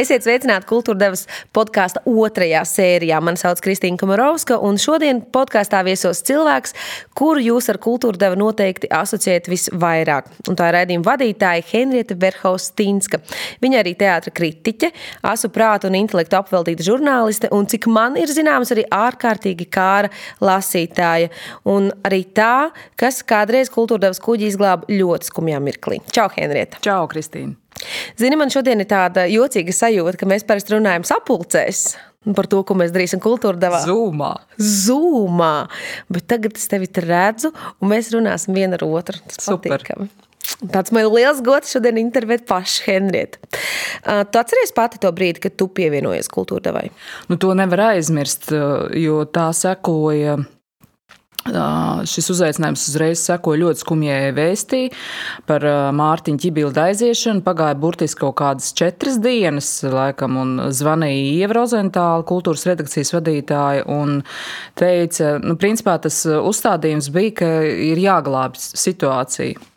Esiet sveicināti Kultūrdevas podkāstu otrajā sērijā. Mani sauc Kristīna Kamarovska, un šodien podkāstā viesos cilvēks, kuru jūs ar Kultūrdevu noteikti asociējat visvairāk. Un tā ir raidījuma vadītāja Henrieta Verhaustīnska. Viņa arī teātra kritiķe, asu prātu un intelektu apveltīta žurnāliste, un cik man ir zināms, arī ārkārtīgi kāra lasītāja. Un arī tā, kas kādreiz Kultūrdevas kuģi izglāba ļoti skumjā mirklī. Čau, Henrieta! Čau, Kristīna! Zini, man šodien ir tāda jocīga sajūta, ka mēs parasti runājam sapulcēs. Par to, ko mēs darīsim kultūra devā. Zūmā. Zūmā. Bet tagad es tevi redzu, un mēs runāsim viena ar otru. Tas Super. patīkami. Tāds man ir liels gods šodien intervēt pašu Henrietu. Tu atceries pati to brīdi, kad tu pievienojies kultūra devai? Nu, to nevar aizmirst, jo tā sekoja. Šis uzaicinājums uzreiz sekoja ļoti skumjai vēstī par Mārtiņa ķibildu aiziešanu. Pagāja burtiski kaut kādas četras dienas, laikam, un zvanīja Ieva Rozentāla, kultūras redakcijas vadītāja, un teica, nu, principā tas uzstādījums bija, ka ir jāglābj situācija.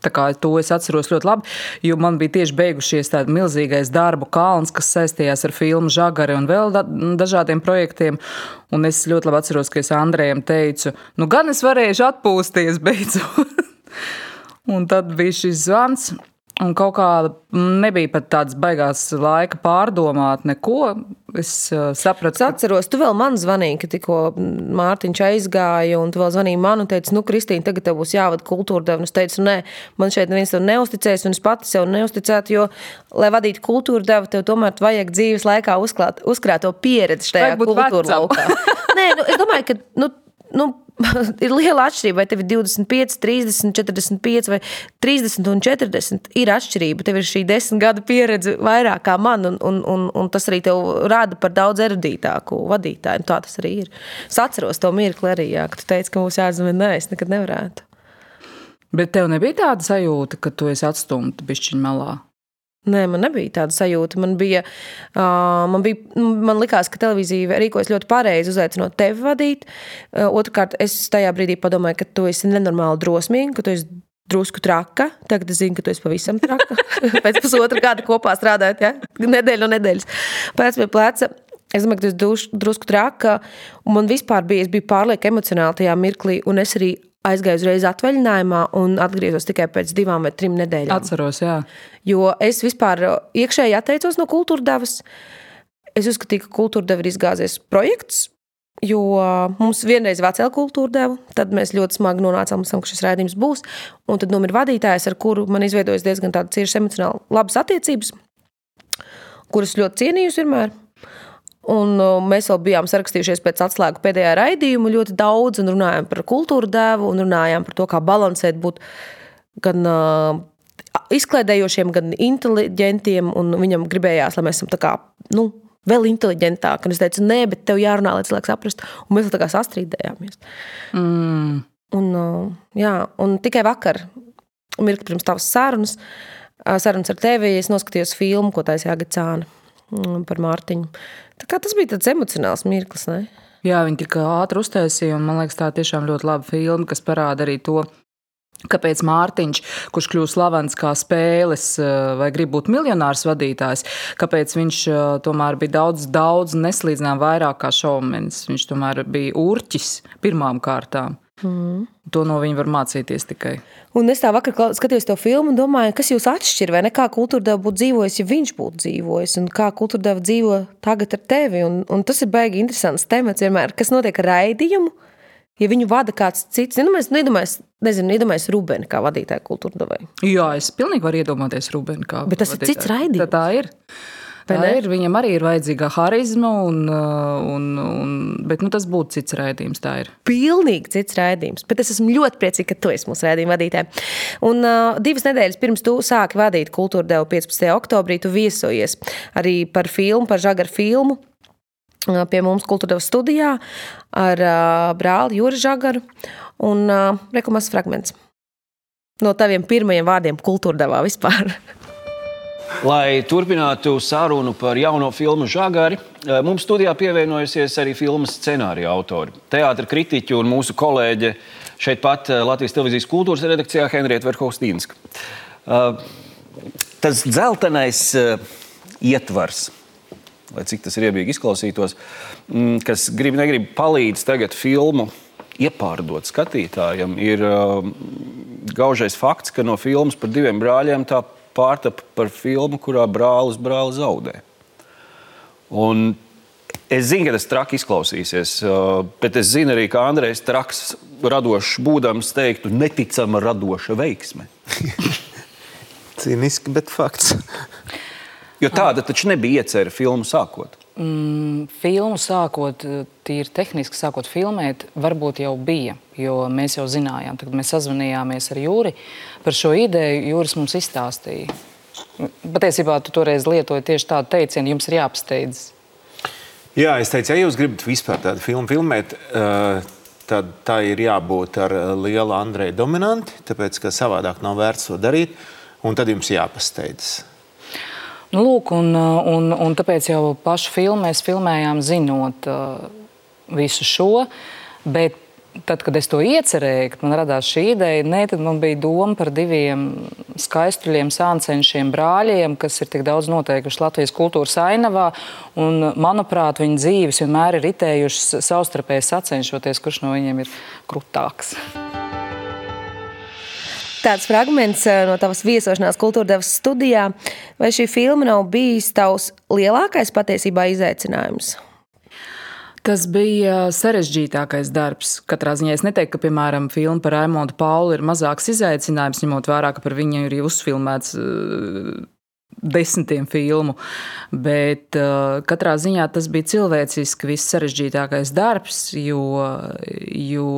To es atceros ļoti labi, jo man bija tieši beigušies tāds milzīgais darbu kalns, kas saistījās ar filmu Žagari un vēl da dažādiem projektiem. Un es ļoti labi atceros, ka es Andrejam teicu, nu gan es varēšu atpūsties beidzot. un tad bija šis zvans. Un kaut kā nebija pat tāds baigās laika pārdomāt neko. Es uh, sapratu, Es atceros, tu vēl man zvanīji, ka tikko Mārtiņš aizgāja, un tu vēl zvanīji man un teici, nu, Kristīna, tagad tev būs jāvada kultūra deva. Es teicu, nē, man šeit neviens tev neusticēs, un es pati sev neusticētu, jo, lai vadītu kultūra devu, tev tomēr vajag dzīves laikā uzklāt, uzkrāto pieredzi šajā kultūra laukā. Nē, nu, es domāju, ka, nu, nu, ir liela atšķirība, vai tev ir 25, 30, 45 vai 30 un 40. Ir atšķirība. Tev ir šī desmit gadu pieredze vairāk kā man, un, un, un, un tas arī tev rada par daudz erudītāku vadītāju. Tā tas arī ir. Es atceros to mirkli arī, jā, kad tu teici, ka mums jāatzina, nē, es nekad nevarētu. Bet tev nebija tāda sajūta, ka tu esi atstumta pišķiņa malā. Nē, man nebija tāda sajūta. Man, bija, uh, man, bija, man likās, ka televīzija rīkojas ļoti pareizi, uzaicinot tevi vadīt. Uh, Otrakārt, es tajā brīdī padomāju, ka tu esi nenormāli drosmīga, ka tu esi drusku traka. Tagad es zinu, ka tu esi pavisam traka. Pēc pusotra gada kopā strādājot, ja? nedēļu no nedēļas. Pēc pie pleca. Es domāju, ka esi drus- drusku traka. Man vispār bija, es biju pārlieku emocionāli tajā mirklī, un es arī aizgāju uzreiz atvaļinājumā un atgriezos tikai pēc divām vai trim nedēļām. Atceros, jā. Jo es vispār iekšēji atteicos no kultūra devas. Es uzskatīju, ka kultūra deva ir izgāzies projekts. Jo mums vienreiz cēlā kultūra deva, tad mēs ļoti smagi nonācām līdz tam, ka šis rādījums būs. Un tad nomira vadītājs, ar kuru man izveidojas diezgan ciešas emocionāli labas attiecības, kuras ļoti cienīju vienmēr. Un uh, mēs vēl bijām sarakstījušies pēc atslēgu pēdējā raidījuma ļoti daudz un runājām par kultūra devu un runājām par to, kā balansēt būt gan uh, izklaidējošiem, gan inteliģentiem. Un viņam gribējās, lai mēs esam kā, nu, vēl inteliģentāki. Un es teicu, nē, bet tev jārunā, lai cilvēks saprastu. Un mēs tā kā sastrīdējāmies. Mm. Un, uh, jā, un tikai vakar, mirkli pirms tavas sarunas, uh, sarunas ar tevi, es noskatījos filmu, ko taisīja Agacāna mm, par Mārtiņu. Tas bija tāds emocionāls mirklis. Ne? Jā, viņi tik ātri uztaisīja, un man liekas, tā tiešām ļoti laba filma, kas parāda arī to. Kāpēc Mārtiņš, kurš kļūst slavens kā spēles vai grib būt miljonārs vadītājs, kāpēc viņš tomēr bija daudz, daudz neslīdzinām vairāk kā šovmenis. Viņš tomēr bija urķis pirmām kārtām. Mm. To no viņa var mācīties tikai. Un es tā vakar skatījos to filmu un domāju, kas jūs atšķir, vai ne kā kultūra deva būtu dzīvojis, ja viņš būtu dzīvojis, un kā kultūra deva dzīvo tagad ar tevi. Un, un tas ir baigi interesants temats vienmēr, kas notiek ar raidījumu. Ja viņu vada kāds cits, nu, mēs nedomājam, nezinu, iedomājamies Rubēnu kā vadītāju kultūra devai. Jā, es pilnīgi varu iedomāties Rubēnu kā. Bet tas ir vadītāju. cits raidījums. Tā, tā ir. Tā ir. Viņam arī ir vajadzīga harizma, un, uh, un, un, bet nu, tas būtu cits raidījums. Tā ir. Pilnīgi cits raidījums. Bet es esmu ļoti priecīga, ka tu esi mūsu raidījuma vadītāja. Un uh, divas nedēļas pirms tu sāki vadīt kultūra devu 15. oktobrī, tu viesojies arī par filmu, par žagaru filmu. uh, Pie mums kultūra studijā ar uh, brāli Juri Žagaru un uh, reklamas fragments. No taviem pirmajiem vārdiem kultūra devā vispār. Lai turpinātu sarunu par jauno filmu Žagari, eh, mums studijā pievienojusies arī filmas scenārija autori. Teātris kritiķi un mūsu kolēģe šeit pat eh, Latvijas televīzijas kultūras redakcijā Henrieta Verhofstīnska. Eh, Tas dzeltenais ietvars. Lai cik tas ir iebīgi izklausītos, mm, kas grib, negrib palīdz tagad filmu iepārdot skatītājam, ir gaužais fakts, ka no filmas par diviem brāļiem tā pārtapa par filmu, kurā brālis brāli zaudē. Un Es zinu, ka tas traki izklausīsies, bet es zinu arī, ka Andrejs Traks, radošs būdams, teiktu, neticama radoša veiksme. Cīniski, bet fakts. jo tāda taču nebija iecerta filmu sākot. Mm, filmu sākot, tīri tehniski sākot filmēt, varbūt jau bija. Jo mēs jau zinājām, kad mēs sazvanījāmies ar Jūri par šo ideju. Jūris mums izstāstīja. Patiesībā tu toreiz lietoji tieši tādu teicienu, jums ir jāpasteidzas Jā, es teicu, ja jūs gribat vispār tādu filmu filmēt, eh, tad tā ir jābūt ar eh, lielu Andreja dominanti, tāpēc ka savādāk nav vērts to darīt, un tad jums jāpasteidzas. Nu, lūk, un, eh, un, un tāpēc jau pašu filmu mēs filmējām zinot uh, visu šo, bet tad, kad es to iecerēju, kad man radās šī ideja, ne, tad man bija doma par diviem skaistuļiem, sāncenšiem brāļiem, kas ir tik daudz noteikuši Latvijas kultūras ainavā. Un, manuprāt, viņu dzīves vienmēr ir ritējušas savstarpēji sacenšoties, kurš no viņiem ir krutāks. Tāds fragments eh, no tavas viesošanās kultūrdevas studijā. Vai šī filma nav bijis tavs lielākais patiesībā izaicinājums? Tas bija sarežģītākais darbs. Katrā ziņā es neteiktu, ka, piemēram, filma par Raimondu Pauli ir mazāks izaicinājums, ņemot vērā, ka par viņu ir uzfilmēts uh, desmitiem filmu. Bet uh, katrā ziņā tas bija cilvēciski viss sarežģītākais darbs, jo, jo,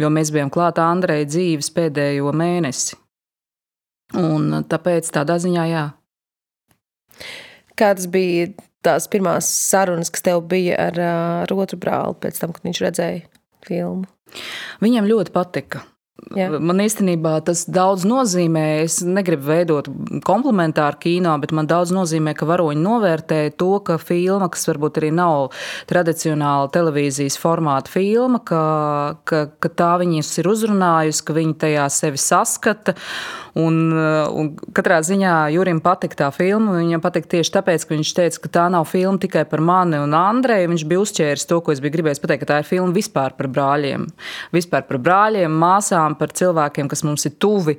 jo mēs bijām klāta Andreja dzīves pēdējo mēnesi. Un tāpēc tādā ziņā jā. Kāds bija tās pirmās sarunas, kas tev bija ar, ar otru brāli pēc tam, kad viņš redzēja filmu? Viņam ļoti patika. Jā. Man īstenībā tas daudz nozīmē. Es negribu veidot komplementāru kino, bet man daudz nozīmē, ka varoņi novērtē to, ka filma, kas varbūt arī nav tradicionāla televīzijas formāta filma, ka, ka, ka tā viņus ir uzrunājusi, ka viņi tajā sevi saskata. Un, un katrā ziņā Jurim patika tā filma. Viņam patika tieši tāpēc, ka viņš teica, ka tā nav filma tikai par mani un Andreju. Viņš bija uzķēris to, ko es biju gribējis pateikt, ka tā ir filma vispār par brāļiem. Vispār par brāļiem, māsām, par cilvēkiem, kas mums ir tuvi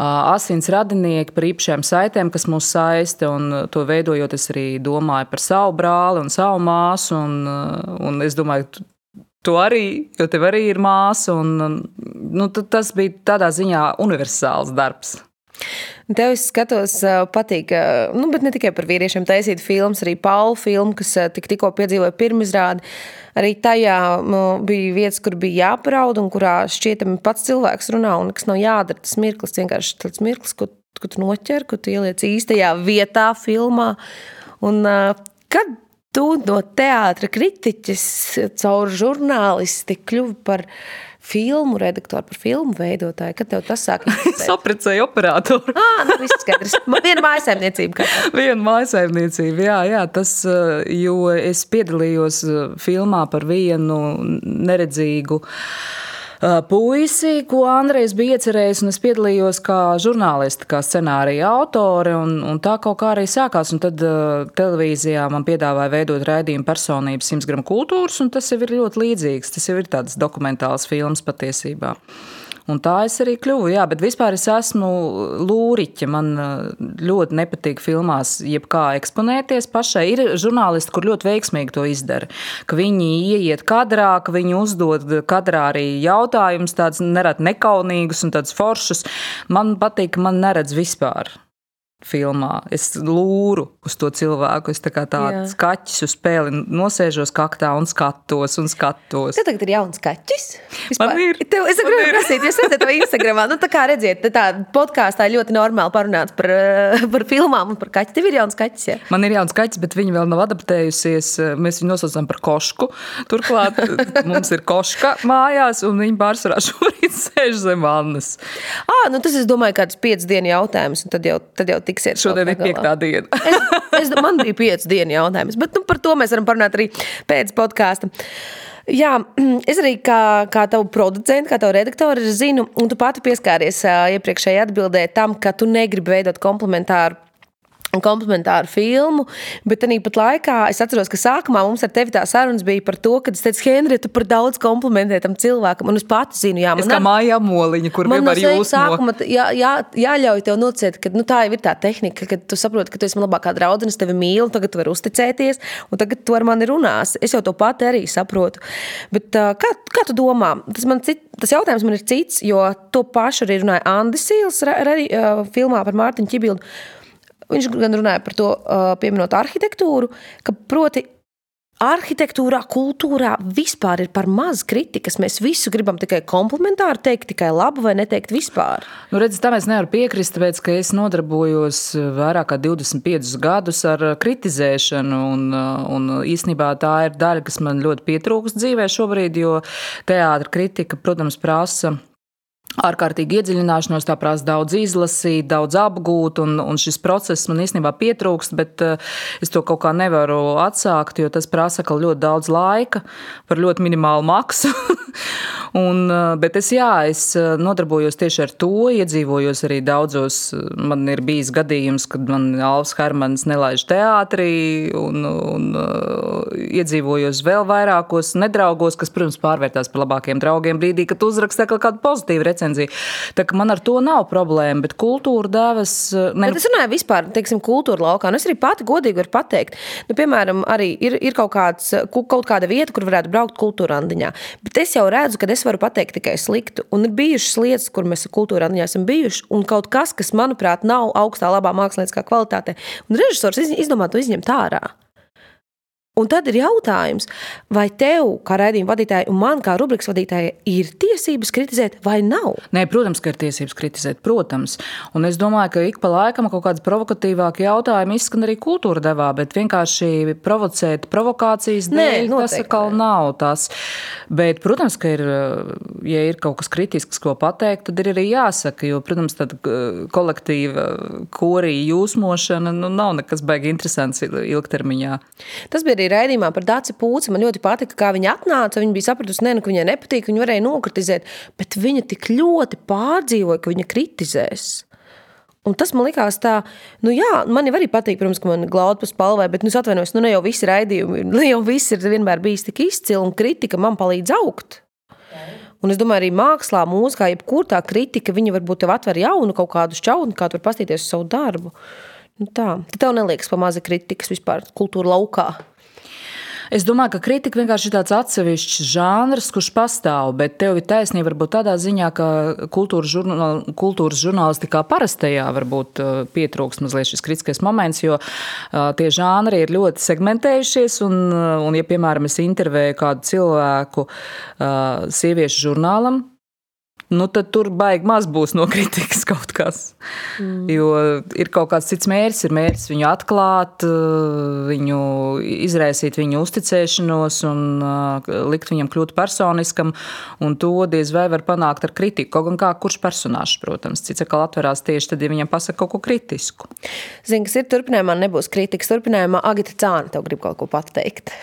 asins radinieki, par īpašām saitēm, kas mūs saista. To veidojot, es arī domāju par savu brāli un savu māsu. Un, un es domāju, Tu arī, jo tev arī ir māsa, un nu, tas bija tādā ziņā universāls darbs. Tev es skatos, patīk, nu, bet ne tikai par vīriešiem taisīt filmas, arī Paula filmu, kas tik, tikko piedzīvoja pirmizrādi. Arī tajā bija vietas, kur bija jāparaud, un kurā šķietami pats cilvēks runā, un kas nav jādara. Tas mirklis vienkārši tāds mirklis, ko, ko tu noķer, ko tu ieliec īstajā vietā filmā. Un, kad tu no teātra kritiķis caur žurnālisti kļuvi par filmu redaktoru, par filmu veidotāju. Kad tev tas sāk? Es aprecēju operatoru. ah, nu viss skaidrs. Viena mājasēmniecība. Viena mājasēmniecība, jā, jā. Tas, jo es piedalījos filmā par vienu neredzīgu puisi, ko Andrejs bija iecerējis, un es piedalījos kā žurnāliste, kā scenārija autore, un, un tā kaut kā arī sākās. Un tad uh, televīzijā man piedāvāja veidot raidījumu personības 100 gramu kultūras, un tas jau ir ļoti līdzīgs. Tas jau ir tāds dokumentāls filmas patiesībā. Un tā es arī kļuvu. Jā, bet vispār es esmu lūriķa. Man uh, ļoti nepatīk filmās, jebkā eksponēties pašai. Ir žurnālisti, kur ļoti veiksmīgi to izdara. Ka viņi ieiet kadrā, ka viņi uzdod kadrā arī jautājumus, tādus nerad nekaunīgus un tādus foršus. Man patīk, ka man neredz vispār filmā. Es lūru uz to cilvēku. Es tā kā tāds kaķis uz spēli nosēžos kaktā un skatos un skatos. Tev tagad ir jauns kaķis? Vispār. Man ir. Tev, es gribēju prasīt, jūs redzat to Instagramā. Nu, tā kā redziet, tā podkāstā ļoti normāli parunāts par, eh, par filmām un par kaķi. Tev ir jauns kaķis, jā? Man ir jauns kaķis, bet viņa vēl nav adaptējusies. Mēs viņu nosaucam par košku. Turklāt mums ir koška mājās, un viņa pārsvarā šorīt sēž zem vannas. Ah, nu tas, es domāju, kāds piecas dienu jautājums, un tad jau, tad jau tiksiet. Šodien ir piektā diena. es, es, man bija piecu dienu jautājums, bet nu, par to mēs varam parunāt arī pēc podkāsta. Jā, es arī kā, kā tavu producentu, kā tavu redaktoru zinu, un tu pati pieskāries iepriekšējā atbildē tam, ka tu negribi veidot komplementāru komplementāru filmu, bet tāpat laikā es atceros, ka sākumā mums ar tevi tā sarunas bija par to, ka es teicu, Henri, tu par daudz komplimentē tam cilvēkam, un es pati zinu, jā, man ir. Kā mājā moliņa, kur man vienmēr jūs sākuma, jā, jā, jāļauj tev nocēt, ka nu, tā jau ir tā tehnika, ka tu saproti, ka tu esi man labākā draudzene, es tevi mīlu, tagad tu vari uzticēties, un tagad tu ar mani runās. Es jau to pati arī saprotu. Bet kā, kā tu domā? Tas, cit, tas jautājums man ir cits, jo to pašu arī runāja Andis Sīls filmā par Mārtiņu Čibildu. Viņš gan runāja par to, pieminot arhitektūru, ka proti arhitektūrā, kultūrā vispār ir par maz kritikas. Mēs visu gribam tikai komplementāri teikt, tikai labu vai neteikt vispār. Nu, redz, tam es nevaru piekrist, tāpēc, ka es nodarbojos vairāk kā 25 gadus ar kritizēšanu, un, un īstenībā tā ir daļa, kas man ļoti pietrūkst dzīvē šobrīd, jo teātra kritika, protams, prasa ārkārtīgi iedziļināšanos, tā prasa daudz izlasīt, daudz apgūt, un, un šis process man īstenībā pietrūkst, bet uh, es to kaut kā nevaru atsākt, jo tas prasa ļoti daudz laika par ļoti minimālu maksu. un, uh, bet es, jā, es uh, nodarbojos tieši ar to, iedzīvojos arī daudzos. Man ir bijis gadījums, kad man Alfs Hermans nelaiž teātrī, un, un iedzīvojos vēl vairākos nedraugos, kas, protams, pārvērtās par labākiem draugiem brīdī, kad uzrakstā kaut kādu pozitīvu recenziju. Tā kā man ar to nav problēma, bet kultūra devas. Eh, ne... Bet es runāju vispār, teiksim, kultūra laukā. Un es arī pati godīgi varu pateikt, nu, piemēram, arī ir, ir kaut, kāds, kaut kāda vieta, kur varētu braukt kultūra andiņā. Bet es jau redzu, ka es varu pateikt tikai sliktu. Un ir bijušas lietas, kur mēs kultūra andiņā esam bijuši, un kaut kas, kas, manuprāt, nav augstā labā mākslinieckā kvalitātē. Un režisors izdomā to izņemt ārā. Un tad ir jautājums, vai tev, kā raidījuma vadītājai, un man, kā rubrikas vadītājai, ir tiesības kritizēt vai nav? Nē, protams, ka ir tiesības kritizēt, protams. Un es domāju, ka ik pa laikam kaut kāds provokatīvāks jautājums izskan arī kultūra devā, bet vienkārši provocēt provokācijas dēļ, Nē, tas atkal nav tas. Bet, protams, ka ir, ja ir kaut kas kritisks, ko pateikt, tad ir arī jāsaka, jo, protams, tad kolektīva korija jūsmošana nu, nav nekas baigi interesants ilgtermiņā. Tas bija arī raidījumā par Dāci Pūci. Man ļoti patika, kā viņa atnāca. Viņa bija sapratusi, ne, nu, ka viņai nepatīk, viņa varēja nokritizēt, bet viņa tik ļoti pārdzīvoja, ka viņa kritizēs. Un tas man likās tā, nu jā, man arī patīk, protams, ka man glauda pa spalvai, bet, nu, atvainojos, nu, ne jau visi raidījumi, ne jau viss ir vienmēr bijis tik izcili, un kritika man palīdz augt. Un es domāju, arī mākslā, mūzikā, jebkur tā kritika, viņa varbūt tev atver jaunu kaut kādu šķautni, kā tu vari pastīties uz savu darbu. Nu tā, tev neliekas pa maza kritikas vispār kultūra laukā. Es domāju, ka kritika vienkārši ir tāds atsevišķs žanrs, kurš pastāv, bet tev ir taisnība varbūt tādā ziņā, ka kultūras, žurnāl, kultūras žurnālistikā parastajā varbūt uh, pietrūks mazliet šis kritiskais moments, jo uh, tie žanri ir ļoti segmentējušies, un, uh, un ja, piemēram, es intervēju kādu cilvēku sieviešu žurnālam, nu, tad tur baigi maz būs no kritikas kaut kas. Mm. Jo ir kaut kāds cits mērķis, ir mērķis viņu atklāt, viņu izraisīt viņu uzticēšanos un uh, likt viņam kļūt personiskam. Un to diez vai var panākt ar kritiku. Kaut gan kā kurš personāžs, protams, cits atkal atverās tieši tad, ja viņam pasaka kaut ko kritisku. Zini, kas ir turpinājumā, nebūs kritikas. Turpinājumā Agita Cāna tev grib kaut ko pateikt.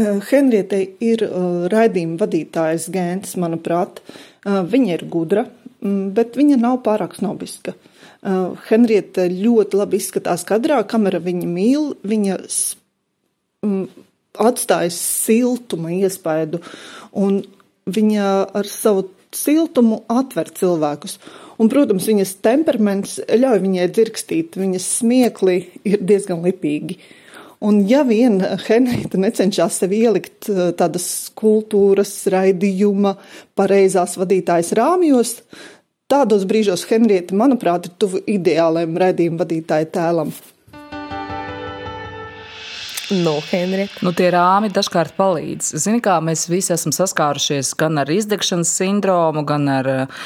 Eh, Henrietei ir eh, raidījuma vadītājas gēns, manuprāt. Eh, viņa ir gudra, mm, bet viņa nav pārāk snobiska. Henrieta ļoti labi izskatās kadrā, kamera viņa mīl, viņa mm, atstājas siltuma iespaidu, un viņa ar savu siltumu atver cilvēkus. Un, protams, viņas temperaments ļauj viņai dzirkstīt, viņas smiekli ir diezgan lipīgi. Uh, Un ja vien Henrita necenšas sevi ielikt eh, tādas kultūras raidījuma pareizās vadītājas rāmjos, tādos brīžos Henrieta, manuprāt, ir tuvu ideālajam raidījuma vadītāja tēlam. No, Henrika. Nu, tie rāmi dažkārt palīdz. Zini, kā mēs visi esam saskārušies gan ar izdegšanas sindromu, gan ar uh,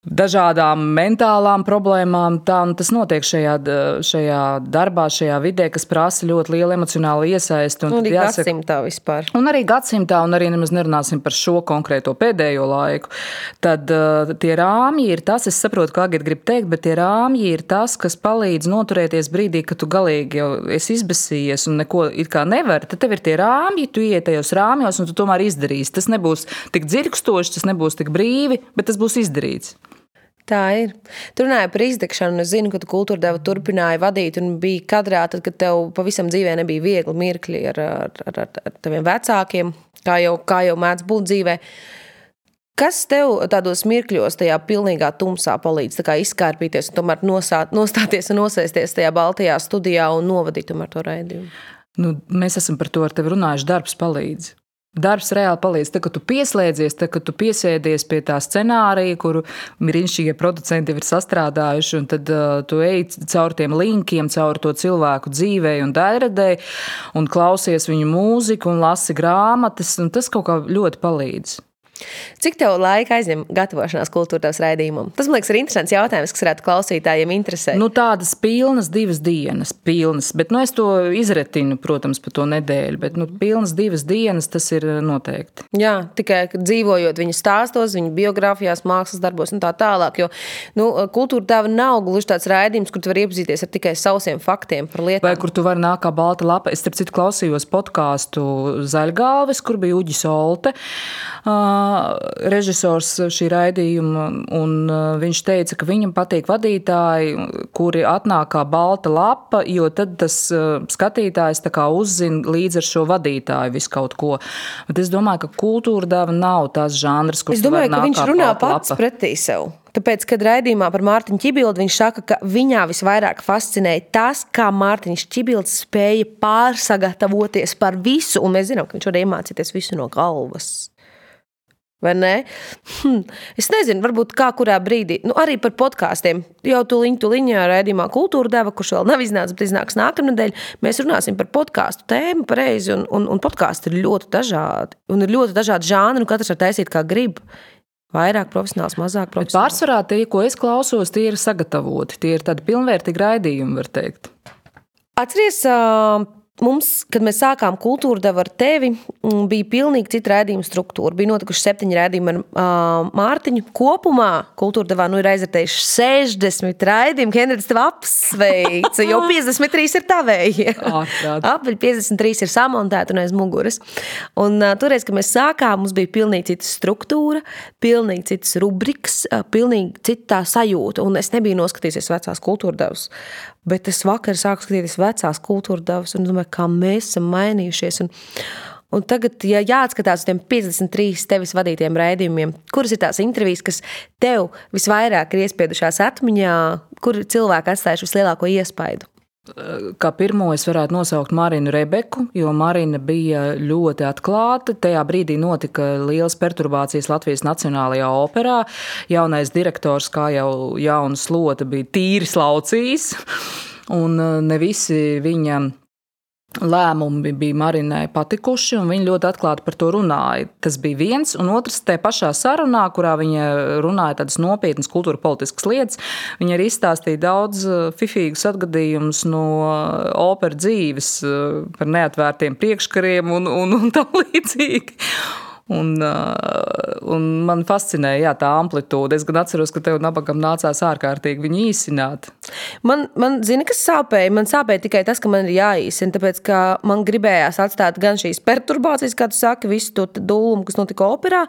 dažādām mentālām problēmām. Tā, tas notiek šajā, šajā darbā, šajā vidē, kas prasa ļoti lielu emocionālu iesaisti. Un, un arī jāsaka, gadsimtā vispār. Un arī gadsimtā, un arī nemaz nerunāsim par šo konkrēto pēdējo laiku. Tad uh, tie rāmji ir tas, es saprotu, kā Agita grib teikt, bet tie rāmji ir tas, kas palīdz noturēties brīdī, kad tu galīgi jau esi izbēsījies un neko it kā nevari. Tad tev ir tie rāmji, tu iet tajos rāmjos, un tu tomēr izdarīsi. Tas nebūs tik dzirkstoši, tas nebūs tik brīvi, bet tas būs izdarīts. Tā ir. Tur runāja par izdegšanu. Es zinu, ka tu kultūra deva turpināja vadīt un bija kadrā, tad, kad tev pavisam dzīvē nebija viegli mirkļi ar, ar, ar, ar taviem vecākiem, kā jau, kā jau mēdz būt dzīvē. Kas tev tādos mirkļos, tajā pilnīgā tumsā palīdz izkārpīties, un tomēr nosāt, nostāties un nosēsties tajā Baltijā studijā un novadīt to raidījumu? Nu, mēs esam par to ar tevi runājuši. Darbs palīdz. Darbs reāli palīdz. Tad, kad tu pieslēdzies, tad, kad tu piesēdies pie tā scenārija, kuru brīnišķīgie producenti ir sastrādājuši, un tad uh, tu ej cauri tiem linkiem, cauri to cilvēku dzīvē un daļradē, un klausies viņu mūziku un lasi grāmatas, un tas kaut kā ļoti palīdz. Cik tev laika aizņem gatavošanās kultūras raidījumam? Tas man liekas, ir interesants jautājums, kas varētu klausītājiem interesēt. Nu, tādas pilnas divas dienas, pilnas, bet nu, es to izretinu, protams, pa to nedēļu. Bet nu, pilnas divas dienas tas ir noteikti. Jā, tikai dzīvojot viņu stāstos, viņu biogrāfijās, mākslas darbos un tā tālāk. Jo nu, kultūra tēva nav gluži tāds raidījums, kur tu vari iepazīties ar tikai sausiem faktiem par lietām. Vai kur tu vari nākt kā balta lapa. Es, starp citu, klausījos podkāstu Zaļgāvis, kur bija Uģis Olte. Uh, režisors šī raidījuma, un viņš teica, ka viņam patīk vadītāji, kuri atnāk kā balta lapa, jo tad tas skatītājs uzzina līdz ar šo vadītāju visu kaut ko. Bet es domāju, ka kultūra deva nav tas žanrs, kurš Es domāju, ka viņš runā pats lapa. pretī sev. Tāpēc, kad raidījumā par Mārtiņu Čibildu viņš saka, ka viņā visvairāk fascinēja tas, kā Mārtiņš Čibilds spēja pārsagatavoties par visu, un mēs zinām, ka viņš var iemācīties visu no galvas. Vai ne? Hm. Es nezinu, varbūt kā kurā brīdī, nu, arī par podkāstiem. Jau tuliņā, tuliņā raidījumā kultūra deva, kurš vēl nav iznācis, bet iznāks nākamnedēļ. Mēs runāsim par podkāstu tēmu pareizi, un, un, un podkāsti ir ļoti dažādi. Un ir ļoti dažādi žāni, un katrs var taisīt kā grib. Vairāk profesionāls, mazāk profesionāls. Pārsvarā tie, ko es klausos, tie ir sagatavoti. Tie ir tādi pilnvērtīgi raidījumi, var teikt. Atceries, mums, kad mēs sākām kultūru devu ar tevi, mm, bija pilnīgi cita rādījuma struktūra. Bija notikuši septiņi rādījumi ar uh, Mārtiņu. Kopumā kultūra devā nu, ir aizvērtējuši 60 raidījumi. Henriks tev apsveica, jo 53 ir tavēji. Apviļ 53 ir samontēti un aiz muguras. Un uh, toreiz, kad mēs sākām, mums bija pilnīgi cita struktūra, pilnīgi citas rubrikas, uh, pilnīgi cita sajūta. Un es nebiju noskatījusies vecās kultūra devas. Bet es vakar sāku skatīties vecās kultūra devas un domāju, kā mēs esam mainījušies. Un, Un tagad, ja jāatskatās uz tiem 53 tevis vadītiem raidījumiem, kuras ir tās intervijas, kas tev visvairāk ir iespiedušās atmiņā, kur cilvēki atstājuši vislielāko iespaidu? Kā pirmo es varētu nosaukt Marinu Rebeku, jo Marina bija ļoti atklāta. Tajā brīdī notika liels perturbācijas Latvijas Nacionālajā operā. Jaunais direktors, kā jau jauna slota, bija tīri slaucījis, un ne visi viņa lēmumi bija Marinai patikuši, un viņa ļoti atklāti par to runāja. Tas bija viens, un otrs, tajā pašā sarunā, kurā viņa runāja tādas nopietnas kultūra politiskas lietas, viņa arī izstāstīja daudz uh, fifīgus atgadījumus no operas dzīves uh, par neatvērtiem priekškariem un, un, un tam līdzīgi. Un, un man fascinēja jā, tā amplitūda. Es gan atceros, ka tev nabagam nācās ārkārtīgi viņu īsināt. Man, man zina, kas sāpēja. Man sāpēja tikai tas, ka man ir jāīsina. Tāpēc, ka man gribējās atstāt gan šīs perturbācijas, kā tu saki, visu to dūlumu, kas notika operā,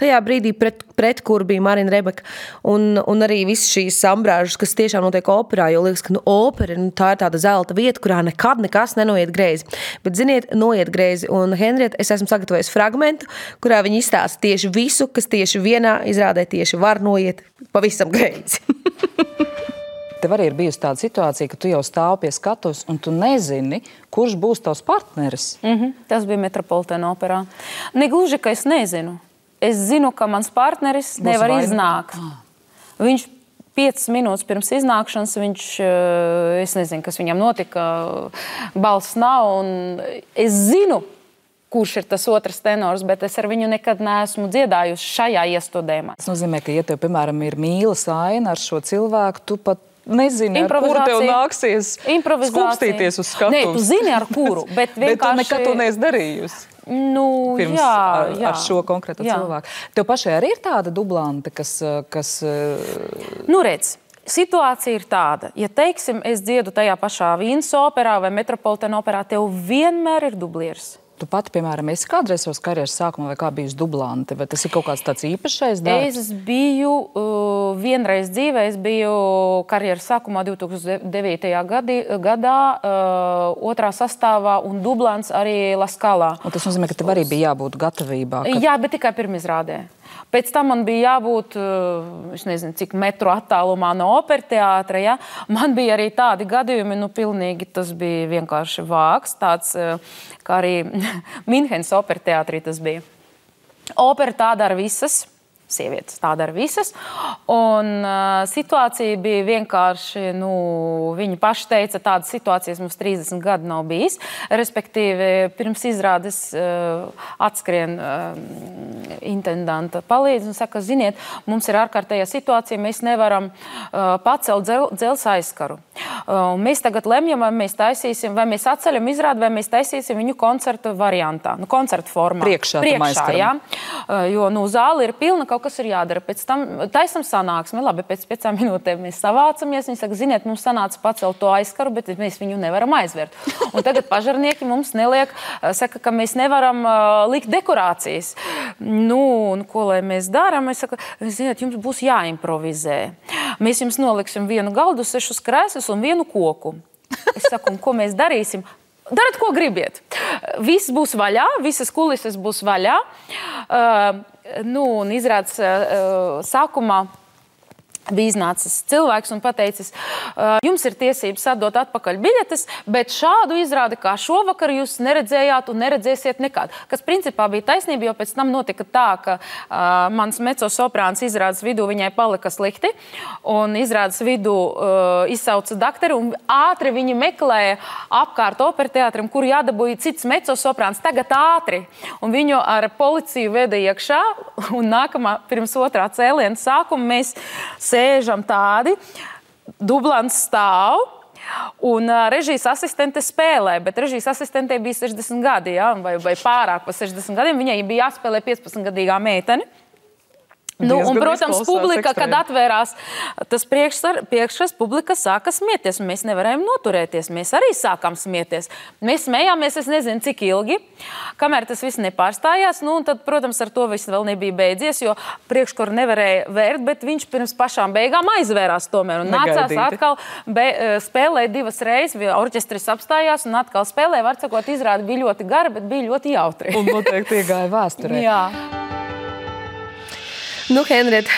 tajā brīdī, pret, pret kuru bija Marina Rebeka. Un, un arī visas šīs sambrāžas, kas tiešām notiek operā, jo liekas, ka nu, opera nu, tā ir tāda zelta vieta, kurā nekad nekas nenoiet greizi. Bet, ziniet, noiet greizi. Un, Henrieta, es esmu sagatavojis fragmentu, kurā viņi izstāsta tieši visu, kas tieši vienā izrādē tieši var noiet pavisam greizi. Tev arī ir bijusi tāda situācija, ka tu jau stāvi pie skatuves un tu nezini, kurš būs tavs partneris. Mm -hmm. Tas bija Metropolitāna operā. Negluži, ka es nezinu. Es zinu, ka mans partneris būs nevar vaina. iznākt. Ah. Viņš piecas minūtes pirms iznākšanas, viņš, eh, es nezinu, kas viņam notika, balss nav. Es zinu, kurš ir tas otrs tenors, bet es ar viņu nekad neesmu dziedājusi šajā iestudējumā. Tas nozīmē, ka, ja tev, piemēram, ir mīlas aina ar šo cilvēku, tu pat nezini, ar kuru tev nāksies skūpstīties uz skatuves. Nē, tu zini, ar kuru, bet vienkārši... bet tu nekad to neesi darījusi. Nu, Pirms, jā, jā, ar šo konkrēto jā. cilvēku. Tev pašai arī ir tāda dublante, kas. kas nu, redz, Situācija ir tāda, ja, teiksim, es dziedu tajā pašā Vīnas operā vai Metropolitāna operā, tev vienmēr ir dublieris. Tu pati, piemēram, esi kādreiz savas karjeras sākumā vai kā bijusi dublante? Vai tas ir kaut kāds tāds īpašais darbs? Es biju uh, vienreiz dzīvē, es biju karjeras sākumā 2009. Gadi, gadā, uh, otrā sastāvā un dublants arī Laskalā. Un tas nozīmē, ka tev arī bija jābūt gatavībā. Ka... Jā, bet tikai pirmizrādē. Pēc tam man bija jābūt, eh, es nezinu, cik metru attālumā no operas teātra. Ja? Man bija arī tādi gadījumi, nu, pilnīgi tas bija vienkārši vāks, tāds eh, kā arī Minhenes operas teātrī tas bija. Opera tā dara visas sievietes tā dara visas. Un, uh, situācija bija vienkārši, nu, viņi paši teica, tādas situācijas mums 30 gadu nav bijis. Respektīvi, pirms izrādes uh, atskrien uh, intendanta palīdz un saka, ziniet, mums ir ārkārtējā situācija, mēs nevaram uh, pacelt dzel, dzels aizkaru. Uh, mēs tagad lemjam, vai mēs taisīsim, vai mēs atceļam izrādi, vai mēs taisīsim viņu koncertu variantā, nu, koncertu formā. Priekšā, Priekšā jā, uh, jo nu, zāle ir pilna kaut kas ir jādara. Pēc tam taisam sanāksmi, labi, pēc piecām minūtēm mēs savācamies. Viņi saka, ziniet, mums sanāca pacelt to aizkaru, bet mēs viņu nevaram aizvērt. Un tagad pažarnieki mums neliek, saka, ka mēs nevaram uh, likt dekorācijas. Nu, un ko lai mēs darām? Es saku, ziniet, jums būs jāimprovizē. Mēs jums noliksim vienu galdu, sešus krēslus un vienu koku. Es saku, ko mēs darīsim? Dariet, ko gribiet. Viss būs vaļā, visas kulises būs vaļā. Uh, nu, un izrādās uh, sākumā bija iznācis cilvēks un teicis, jums ir tiesības atdot atpakaļ biļetes, bet šādu izrādi kā šovakar jūs neredzējāt un neredzēsiet nekad. Kas principā bija taisnība, jo pēc tam notika tā, ka uh, mans mecosoprāns izrādes vidū viņai palika slikti, un izrādes vidū uh, izsauca doktoru, un ātri viņi meklēja apkārt operteātrim, kur jādabūja cits mecosoprāns, tagad ātri. Un viņu ar policiju veda iekšā, un nākamā pirms otrā cēliena sākuma mēs sēžam tādi, dublants stāv. Un uh, režijas asistente spēlē, bet režijas asistentei bija 60 gadi, ja, vai, vai pārāk par 60 gadiem. Viņai bija jāspēlē 15-gadīgā meitene. Nu, un, protams, publika, ekstrēm. kad atvērās tas priekšsars, publika sāka smieties. Mēs nevarējām noturēties. Mēs arī sākām smieties. Mēs smējāmies, es nezinu, cik ilgi, kamēr tas viss nepārstājās. Nu, tad, protams, ar to viss vēl nebija beidzies, jo priekškuru nevarēja vērt, bet viņš pirms pašām beigām aizvērās tomēr. Nācās atkal be, eh, spēlēt divas reizes, orķestris apstājās un atkal spēlēja. Var sakot, izrādi bija ļoti gara, bet bija ļoti jautri. Un noteikti iegāja vēsturē. Jā. Nu, Henrieta.